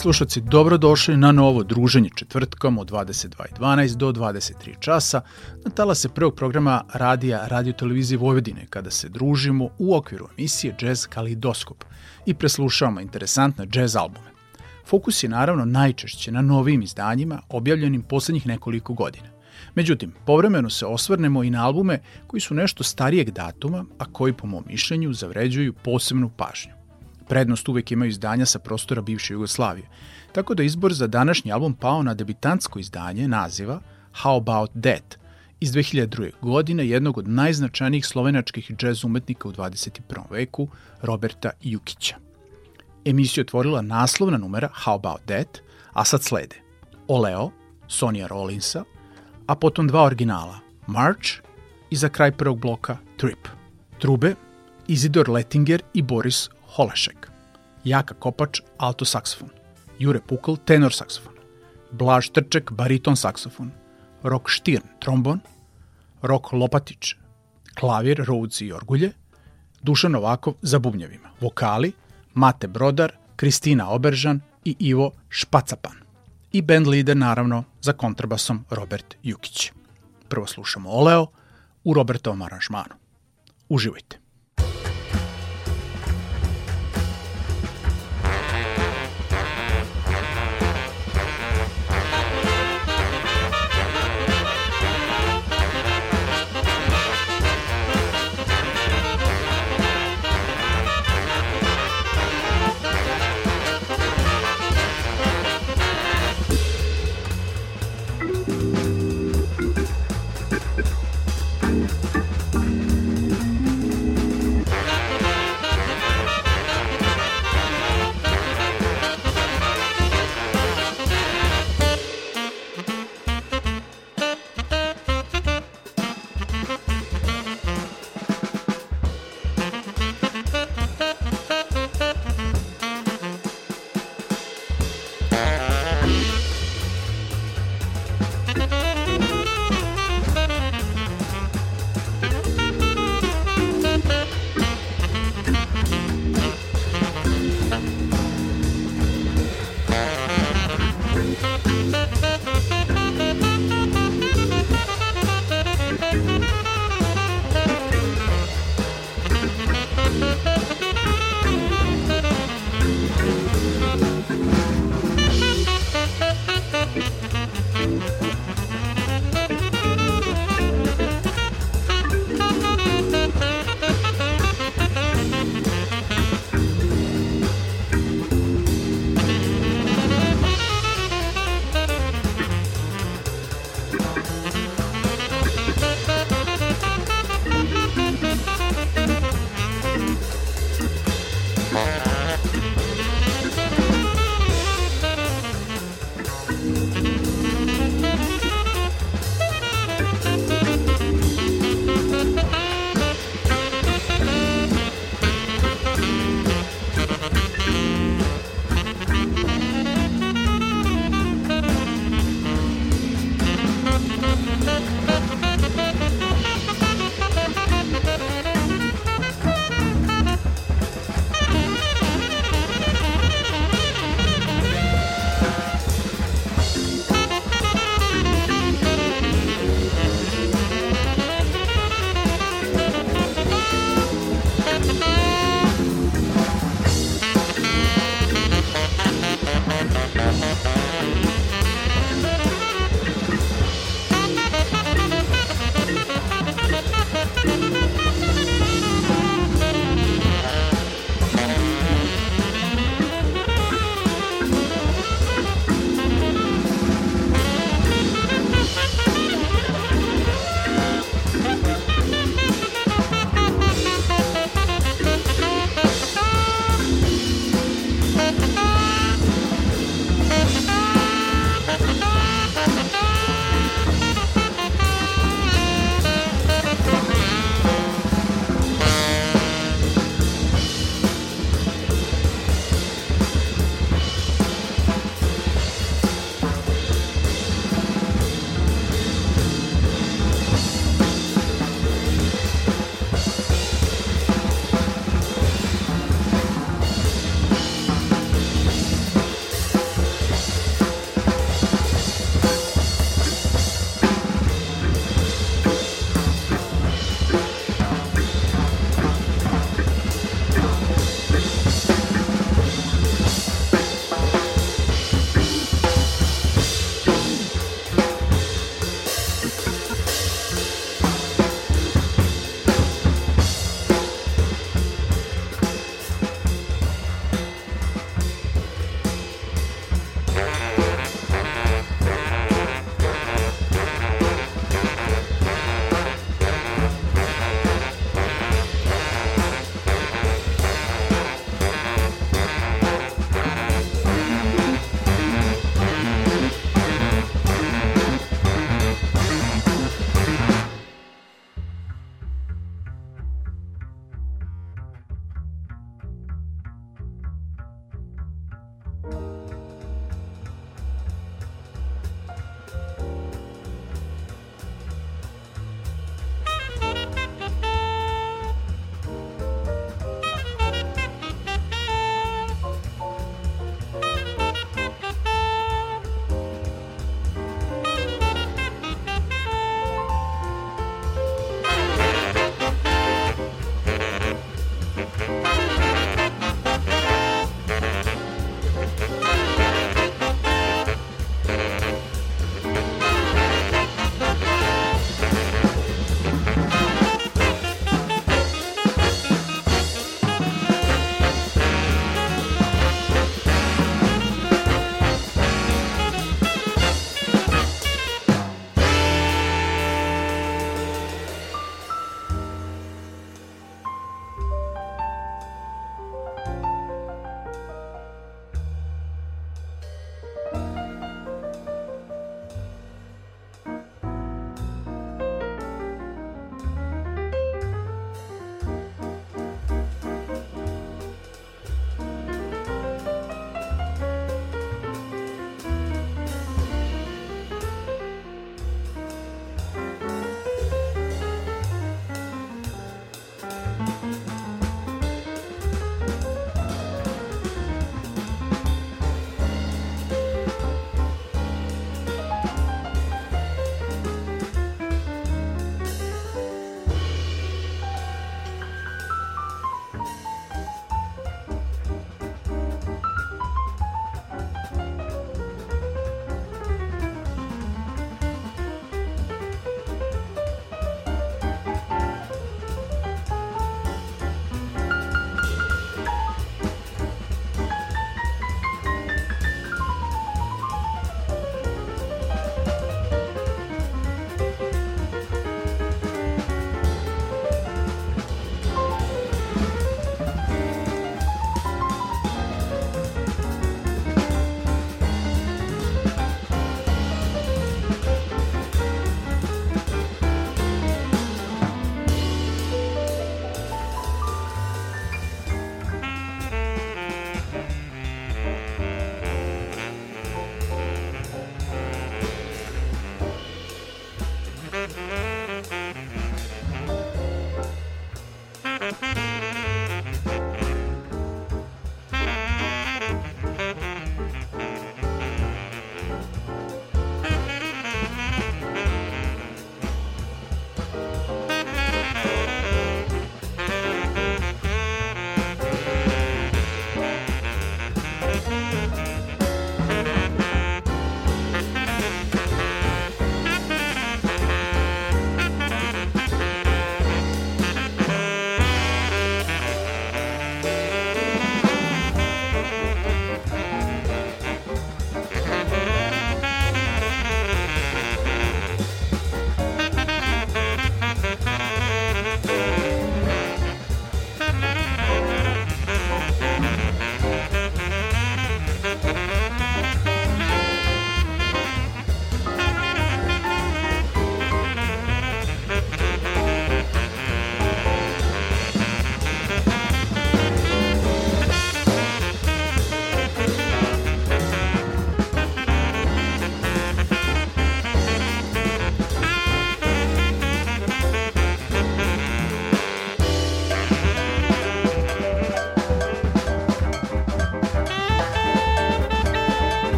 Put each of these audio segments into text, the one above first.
slušalci, dobrodošli na novo druženje četvrtkom od 22.12 do 23 časa na talase prvog programa radija Radio Televizije Vojvodine kada se družimo u okviru emisije Jazz Kalidoskop i preslušavamo interesantne jazz albume. Fokus je naravno najčešće na novim izdanjima objavljenim poslednjih nekoliko godina. Međutim, povremeno se osvrnemo i na albume koji su nešto starijeg datuma, a koji po mom mišljenju zavređuju posebnu pažnju. Prednost uvek imaju izdanja sa prostora bivše Jugoslavije, tako da izbor za današnji album pao na debitantsko izdanje naziva How About That iz 2002. godine jednog od najznačajnijih slovenačkih džez umetnika u 21. veku, Roberta Jukića. Emisiju otvorila naslovna numera How About That, a sad slede Oleo, Sonja Rollinsa, a potom dva originala, March i za kraj prvog bloka Trip. Trube, Izidor Lettinger i Boris Holešek. Jaka Kopač, alto saksofon. Jure Pukl, tenor saksofon. Blaž Trček, bariton saksofon. Rok Štirn, trombon. Rok Lopatić, klavir, Rhodes i orgulje. Dušan Novakov za bubnjevima. Vokali, Mate Brodar, Kristina Oberžan i Ivo Špacapan. I band lider naravno za kontrabasom Robert Jukić. Prvo slušamo Oleo u Robertovom aranžmanu. Uživajte.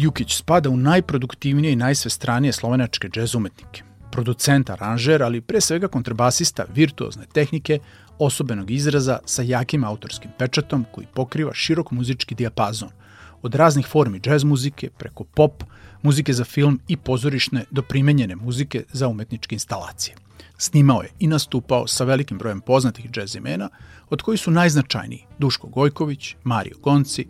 Jukić spada u najproduktivnije i najsvestranije slovenačke džez umetnike. Producent, aranžer, ali pre svega kontrabasista virtuozne tehnike, osobenog izraza sa jakim autorskim pečatom koji pokriva širok muzički dijapazon, od raznih formi džez muzike preko pop, muzike za film i pozorišne do primenjene muzike za umetničke instalacije. Snimao je i nastupao sa velikim brojem poznatih džez imena, od koji su najznačajniji Duško Gojković, Mario Gonci,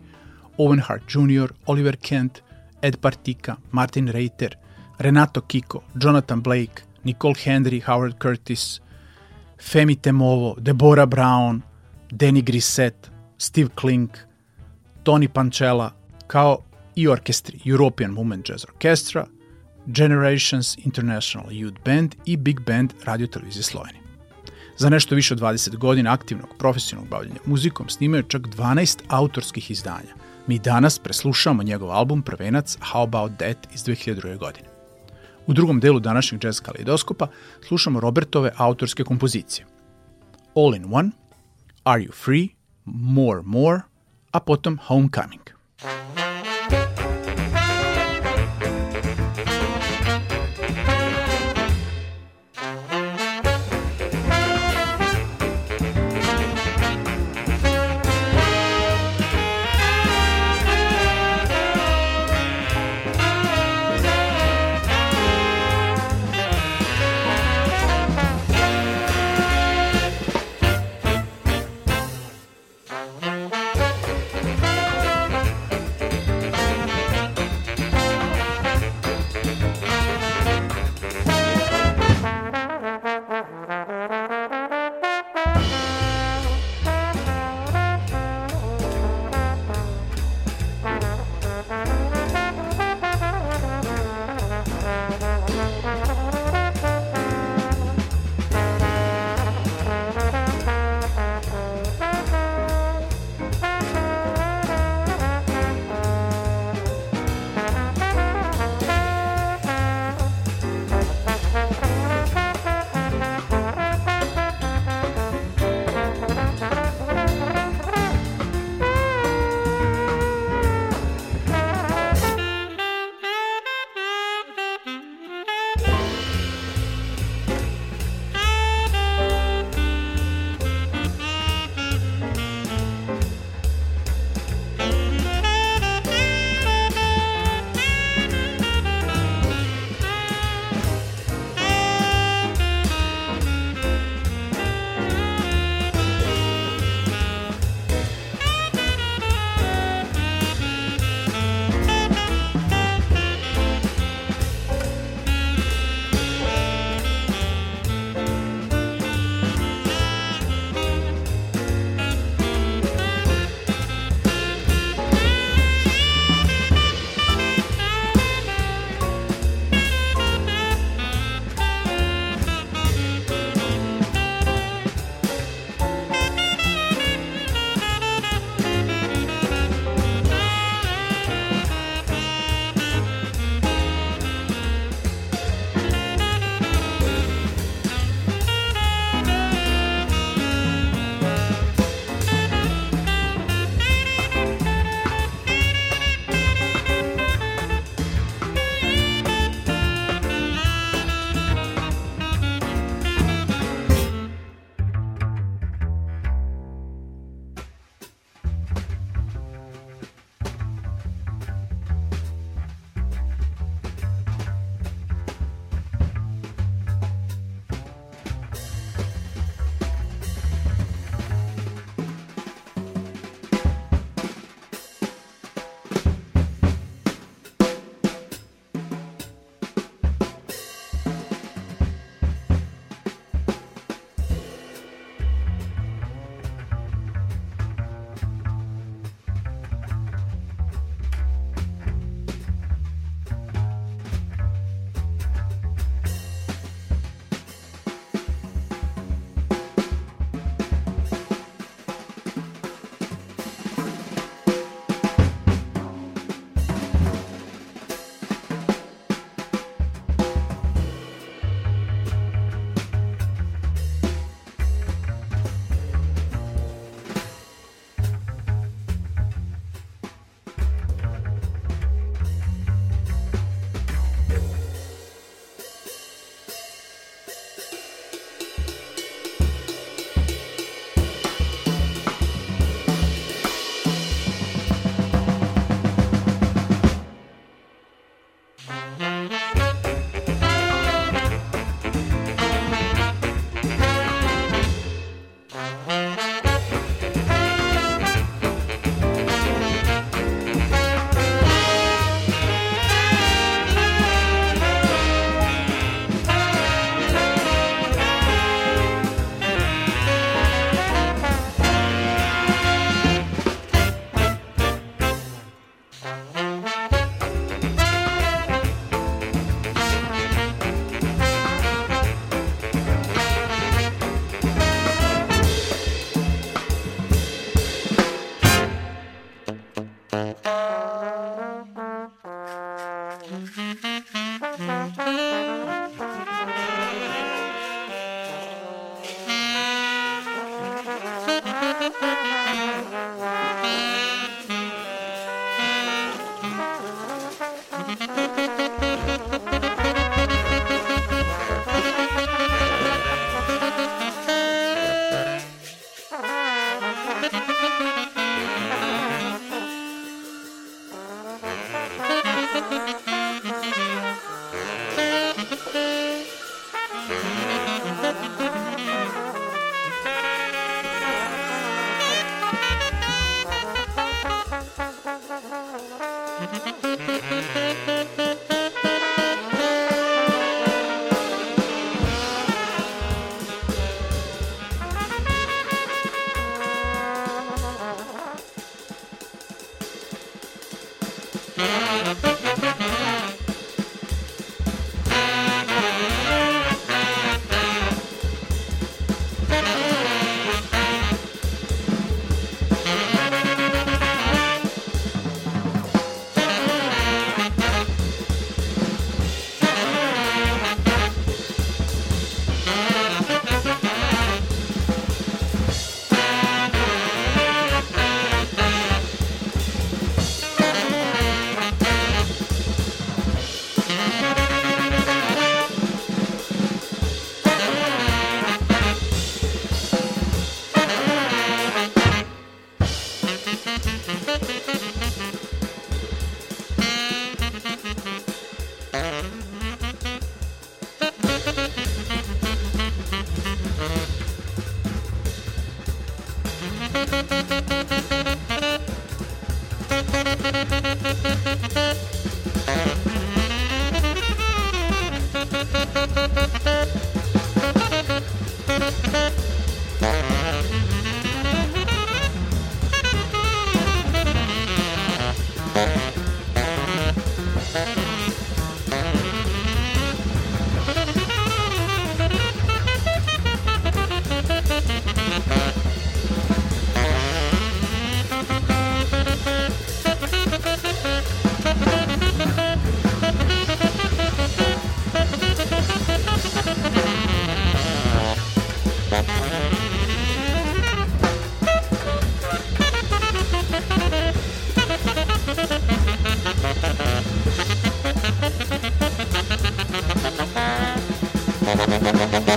Owen Hart Jr., Oliver Kent, Ed Partika, Martin Reiter, Renato Kiko, Jonathan Blake, Nicole Henry, Howard Curtis, Femi Temovo, Deborah Brown, Danny Grissett, Steve Klink, Tony Pancella, kao i orkestri European Movement Jazz Orchestra, Generations International Youth Band i Big Band Radio Televizije Slovenije. Za nešto više od 20 godina aktivnog profesionalnog bavljanja muzikom snimao je čak 12 autorskih izdanja, Mi danas preslušamo njegov album Prvenac How About That iz 2002. godine. U drugom delu današnjeg jazz kaleidoskopa slušamo Robertove autorske kompozicije. All in One, Are You Free, More More, a potom Homecoming.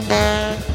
Música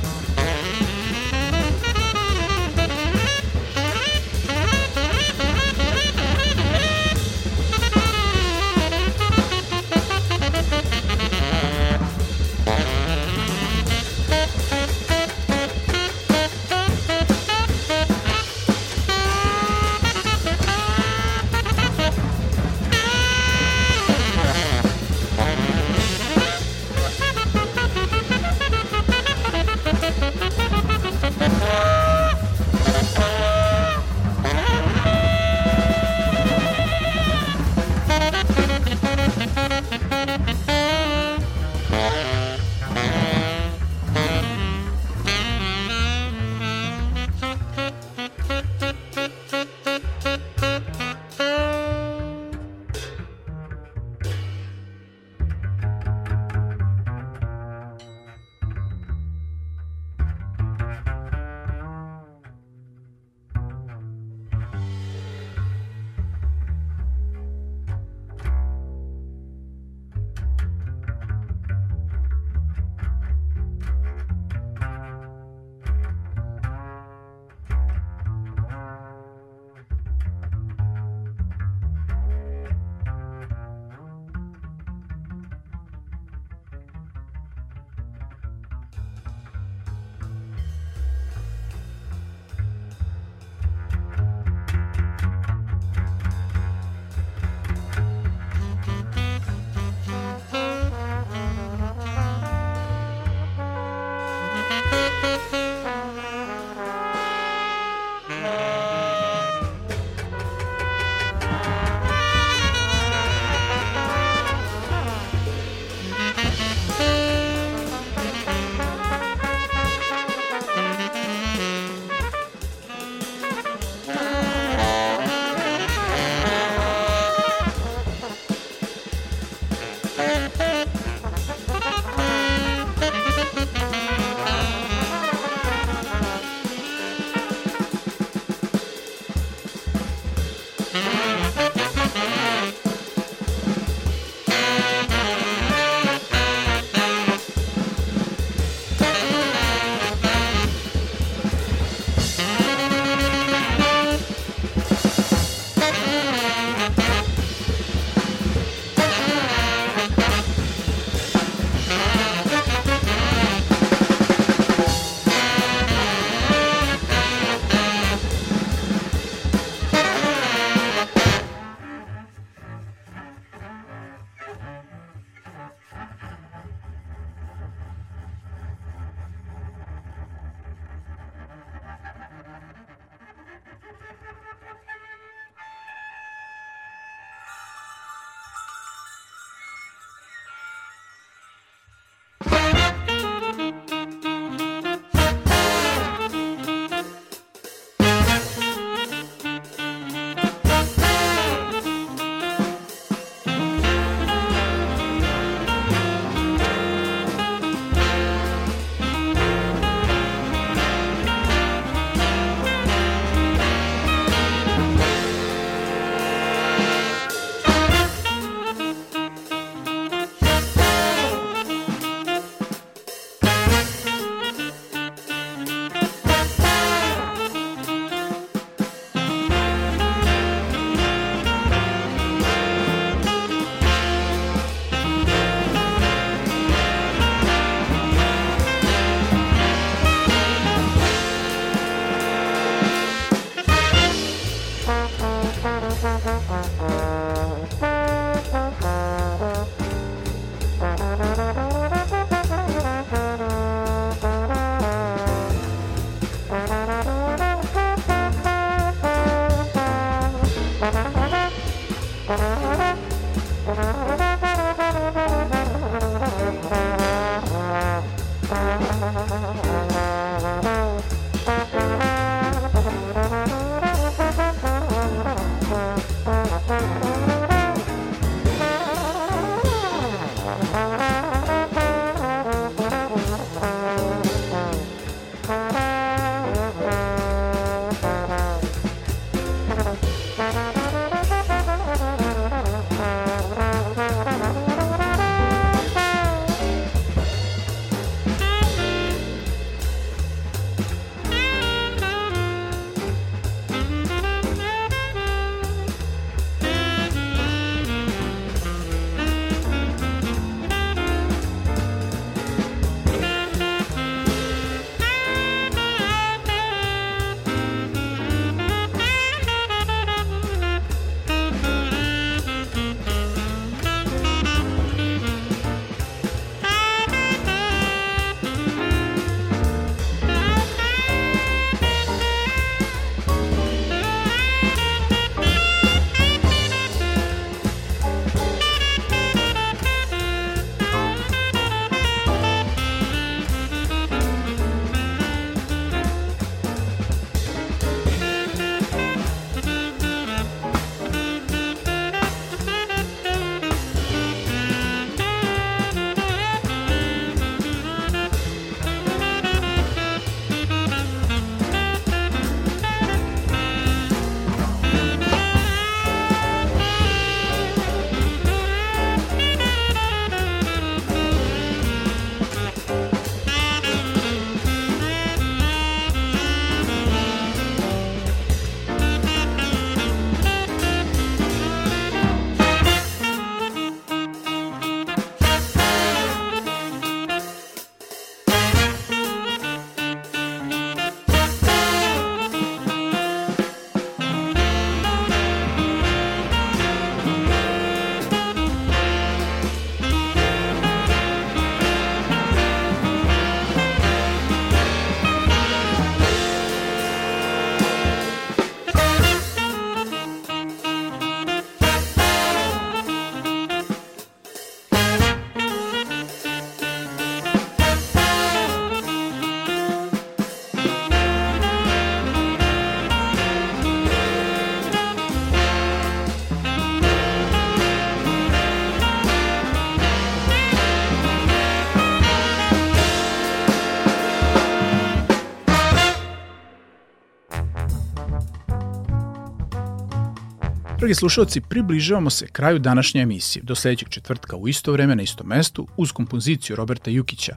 Dragi slušalci, približavamo se kraju današnje emisije. Do sledećeg četvrtka u isto vreme na istom mestu uz kompoziciju Roberta Jukića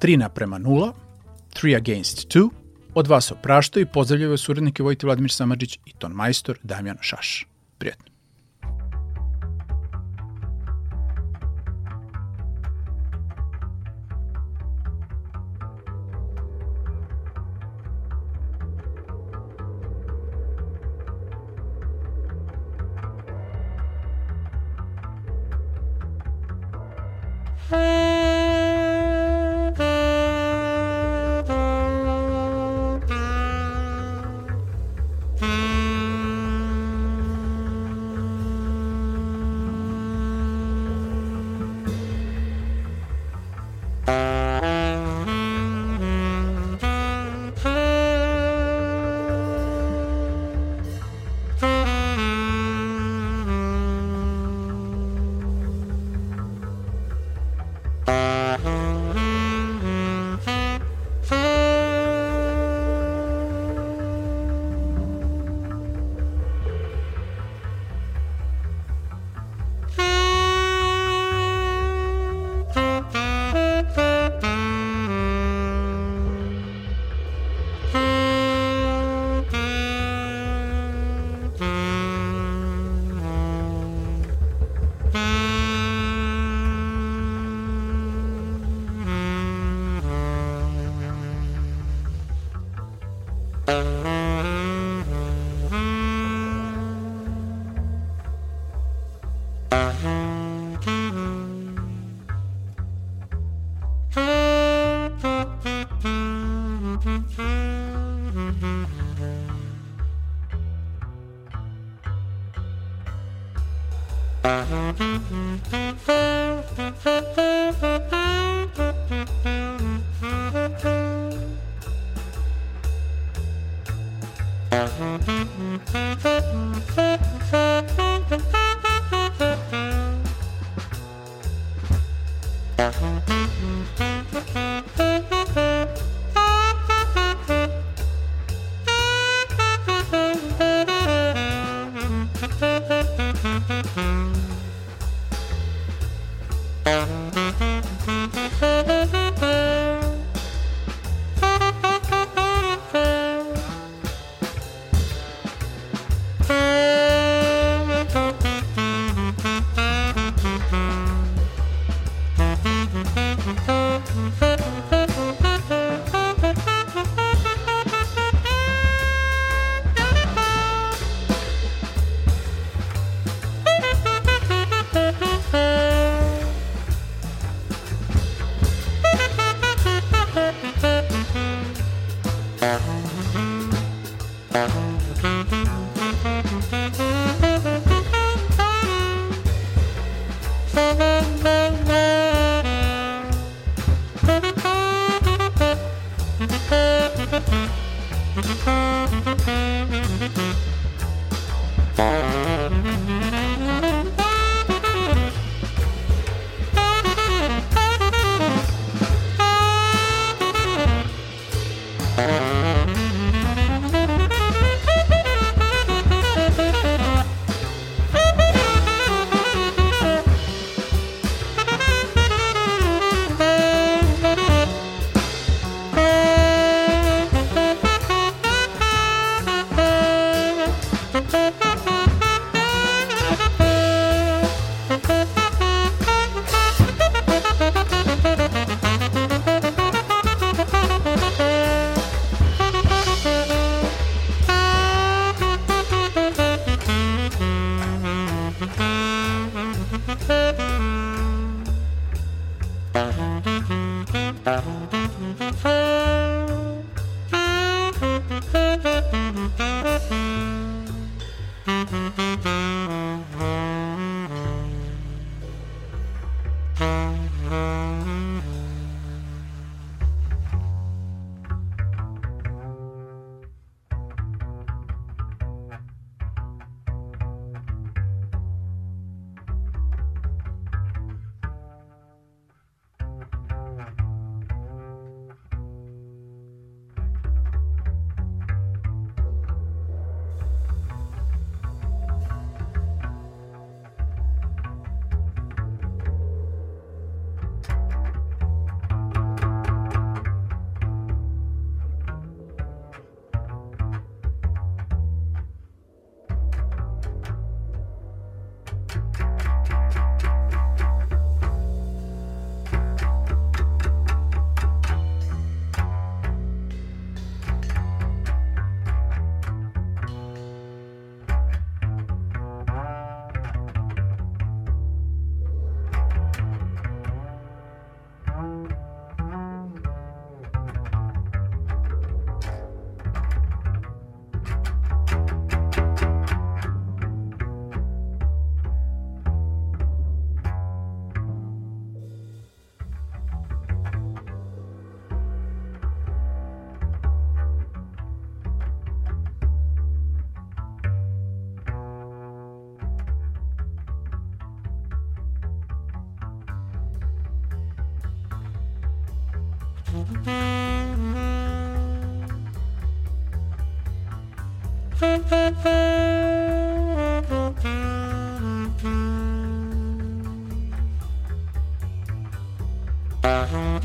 3 naprema 0, 3 against 2, od vas opraštaju i pozdravljaju vas urednike Vojti Vladimir Samadžić i ton majstor Damjan Šaš. Prijetno. Bye.